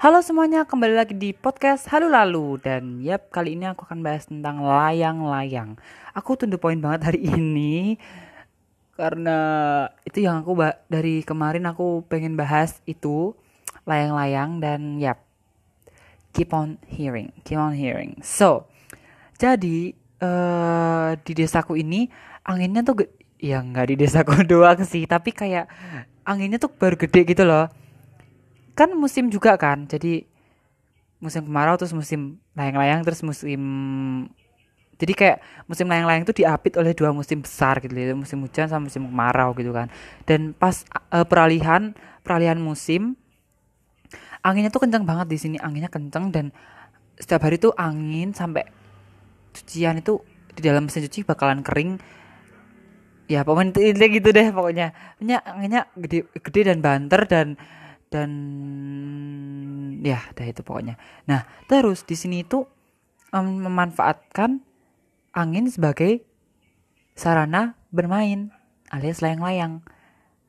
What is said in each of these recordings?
Halo semuanya, kembali lagi di podcast Halo Lalu. Dan yap, kali ini aku akan bahas tentang layang-layang. Aku tunda poin banget hari ini Karena itu yang aku dari kemarin aku pengen bahas itu Layang-layang dan yap Keep on hearing, keep on hearing. So, jadi uh, di desaku ini anginnya tuh ya nggak di desaku doang sih Tapi kayak anginnya tuh baru gede gitu loh kan musim juga kan jadi musim kemarau terus musim layang-layang terus musim jadi kayak musim layang-layang itu diapit oleh dua musim besar gitu ya musim hujan sama musim kemarau gitu kan. Dan pas uh, peralihan peralihan musim anginnya tuh kencang banget di sini anginnya kencang dan setiap hari tuh angin sampai cucian itu di dalam mesin cuci bakalan kering. Ya pokoknya itu gitu deh pokoknya anginnya gede gede dan banter dan dan ya dah itu pokoknya. Nah terus di sini itu um, memanfaatkan angin sebagai sarana bermain alias layang-layang.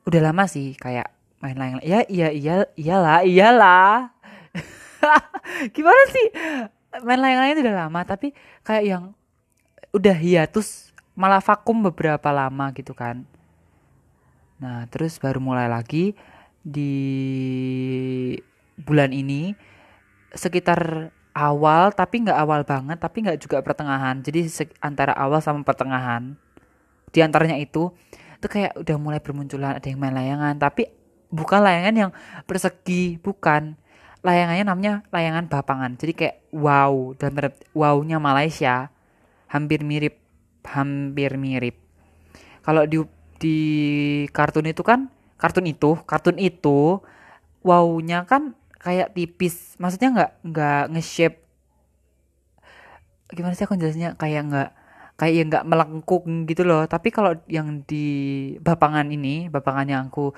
Udah lama sih kayak main layang ya iya iya iyalah iyalah. Gimana sih? Main layang-layang itu udah lama tapi kayak yang udah hiatus malah vakum beberapa lama gitu kan. Nah terus baru mulai lagi di bulan ini sekitar awal tapi nggak awal banget tapi nggak juga pertengahan. Jadi antara awal sama pertengahan. Di antaranya itu itu kayak udah mulai bermunculan ada yang main layangan. Tapi bukan layangan yang persegi bukan. Layangannya namanya layangan bapangan. Jadi kayak wow dan wownya Malaysia hampir mirip hampir mirip. Kalau di di kartun itu kan kartun itu kartun itu wownya kan kayak tipis. Maksudnya nggak nggak nge-shape. Gimana sih aku jelasnya kayak nggak kayak ya nggak melengkung gitu loh. Tapi kalau yang di bapangan ini bapangan yang aku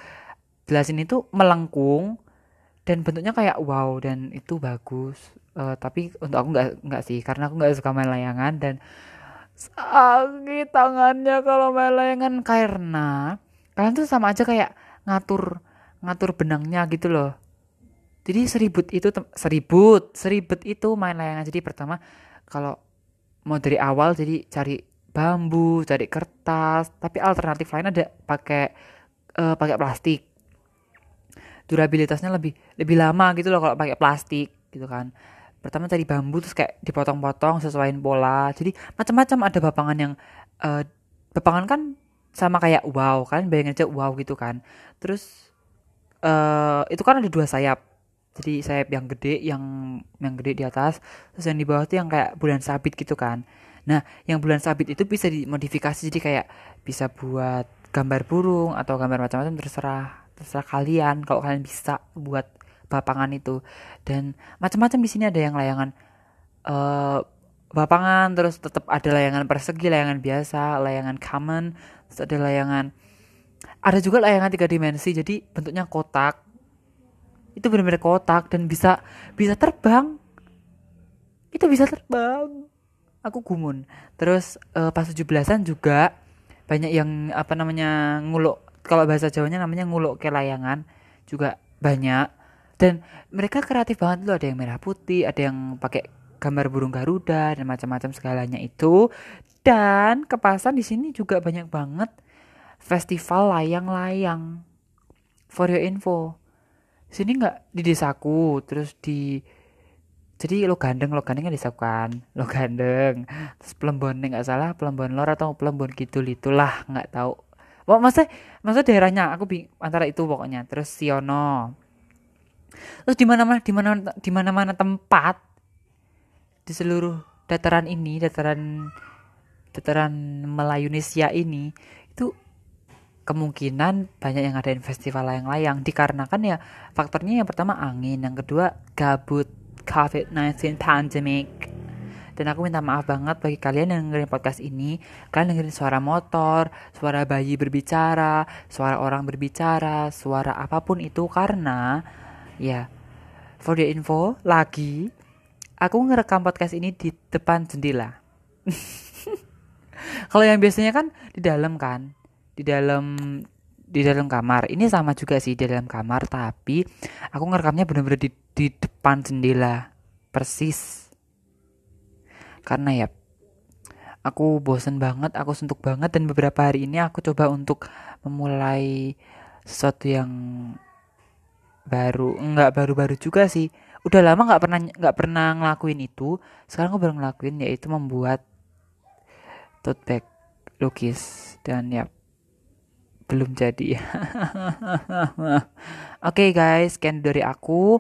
jelasin itu melengkung dan bentuknya kayak wow dan itu bagus. Uh, tapi untuk aku nggak nggak sih. Karena aku nggak suka main layangan dan sakit tangannya kalau main layangan. Karena kalian tuh sama aja kayak ngatur ngatur benangnya gitu loh. Jadi seribut itu seribut seribut itu main layangan. Jadi pertama kalau mau dari awal jadi cari bambu cari kertas tapi alternatif lain ada pakai uh, pakai plastik. Durabilitasnya lebih lebih lama gitu loh kalau pakai plastik gitu kan. Pertama cari bambu terus kayak dipotong-potong sesuaiin pola. Jadi macam-macam ada bapangan yang uh, bapangan kan sama kayak wow kan bayangin aja wow gitu kan. Terus uh, itu kan ada dua sayap. Jadi sayap yang gede yang yang gede di atas terus yang di bawah itu yang kayak bulan sabit gitu kan. Nah yang bulan sabit itu bisa dimodifikasi jadi kayak bisa buat gambar burung atau gambar macam-macam terserah terserah kalian kalau kalian bisa buat bapangan itu. Dan macam-macam di sini ada yang layangan uh, bapangan terus tetap ada layangan persegi layangan biasa layangan common terus ada layangan. Ada juga layangan tiga dimensi jadi bentuknya kotak. Itu benar-benar kotak dan bisa bisa terbang. Itu bisa terbang. Aku gumun. Terus uh, pas 17-an juga banyak yang apa namanya nguluk kalau bahasa Jawanya namanya nguluk ke layangan juga banyak. Dan mereka kreatif banget loh. Ada yang merah putih ada yang pakai gambar burung garuda dan macam-macam segalanya itu dan kepasan di sini juga banyak banget festival layang-layang. For your info. Sini nggak di desaku terus di jadi lo gandeng lo gandeng kan desaku kan? Lo gandeng terus pelembon nggak salah pelembon lor atau pelembon gitu itulah nggak tahu. Wah, masa masa daerahnya aku bing antara itu pokoknya. Terus Siono. Terus di mana mana di mana di mana mana tempat di seluruh dataran ini dataran dataran Melayunesia ini itu kemungkinan banyak yang ngadain festival layang-layang dikarenakan ya faktornya yang pertama angin yang kedua gabut COVID-19 pandemic. Dan aku minta maaf banget bagi kalian yang dengerin podcast ini. Kalian dengerin suara motor suara bayi berbicara suara orang berbicara suara apa pun itu karena ya for the info lagi aku ngerekam podcast ini di depan jendela. Kalau yang biasanya kan di dalam kan, di dalam di dalam kamar. Ini sama juga sih di dalam kamar tapi aku ngerekamnya bener-bener di, di depan jendela persis. Karena ya aku bosen banget aku suntuk banget dan beberapa hari ini aku coba untuk memulai sesuatu yang baru nggak baru-baru juga sih. Udah lama nggak pernah nggak pernah ngelakuin itu. Sekarang aku baru ngelakuin yaitu membuat tote bag lukis dan ya belum jadi. Oke okay, guys sekian dari aku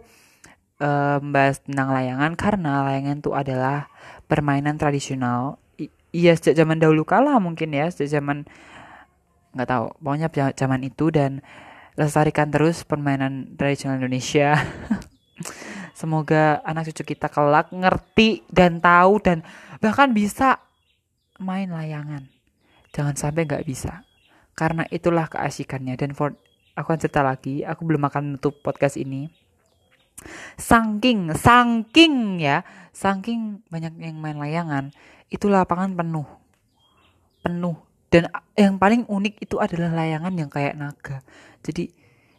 uh, membahas tentang layangan karena layangan itu adalah permainan tradisional. I iya sejak zaman dahulu kala mungkin ya sejak zaman nggak tahu pokoknya zaman itu dan lestarikan terus permainan tradisional Indonesia. Semoga anak cucu kita kelak ngerti dan tahu dan bahkan bisa main layangan. Jangan sampai nggak bisa. Karena itulah keasikannya. Dan for aku akan cerita lagi. Aku belum akan menutup podcast ini. Saking saking ya. Saking banyak yang main layangan itu lapangan penuh. Penuh. Dan yang paling unik itu adalah layangan yang kayak naga. Jadi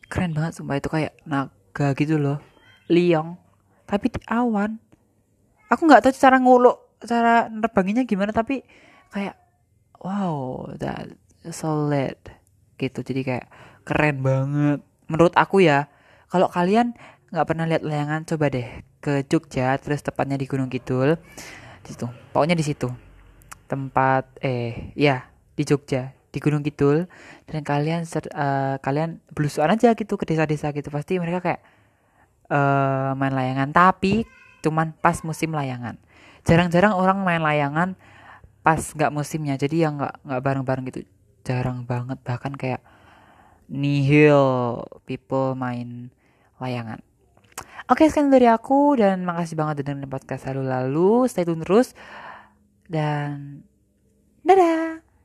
keren banget sumpah. Itu kayak naga gitu loh. Liong. Tapi di awan. Aku nggak tahu cara nguluk cara nerbanginnya gimana tapi kayak wow that solid gitu. Jadi kayak keren banget. Menurut aku ya kalau kalian nggak pernah lihat layangan coba deh ke Jogja terus tepatnya di Gunung Kidul. Di situ. Pokoknya di situ. Tempat eh ya di Jogja di Gunung Kidul. Dan kalian uh, kalian belusuan aja gitu ke desa-desa gitu. Pasti mereka kayak uh, main layangan. Tapi cuman pas musim layangan jarang-jarang orang main layangan pas nggak musimnya. Jadi yang nggak nggak bareng-bareng gitu. Jarang banget. Bahkan kayak nihil people main layangan. Oke sekian dari aku dan makasih banget dengerin podcast lalu-lalu stay tune terus. Dan dadah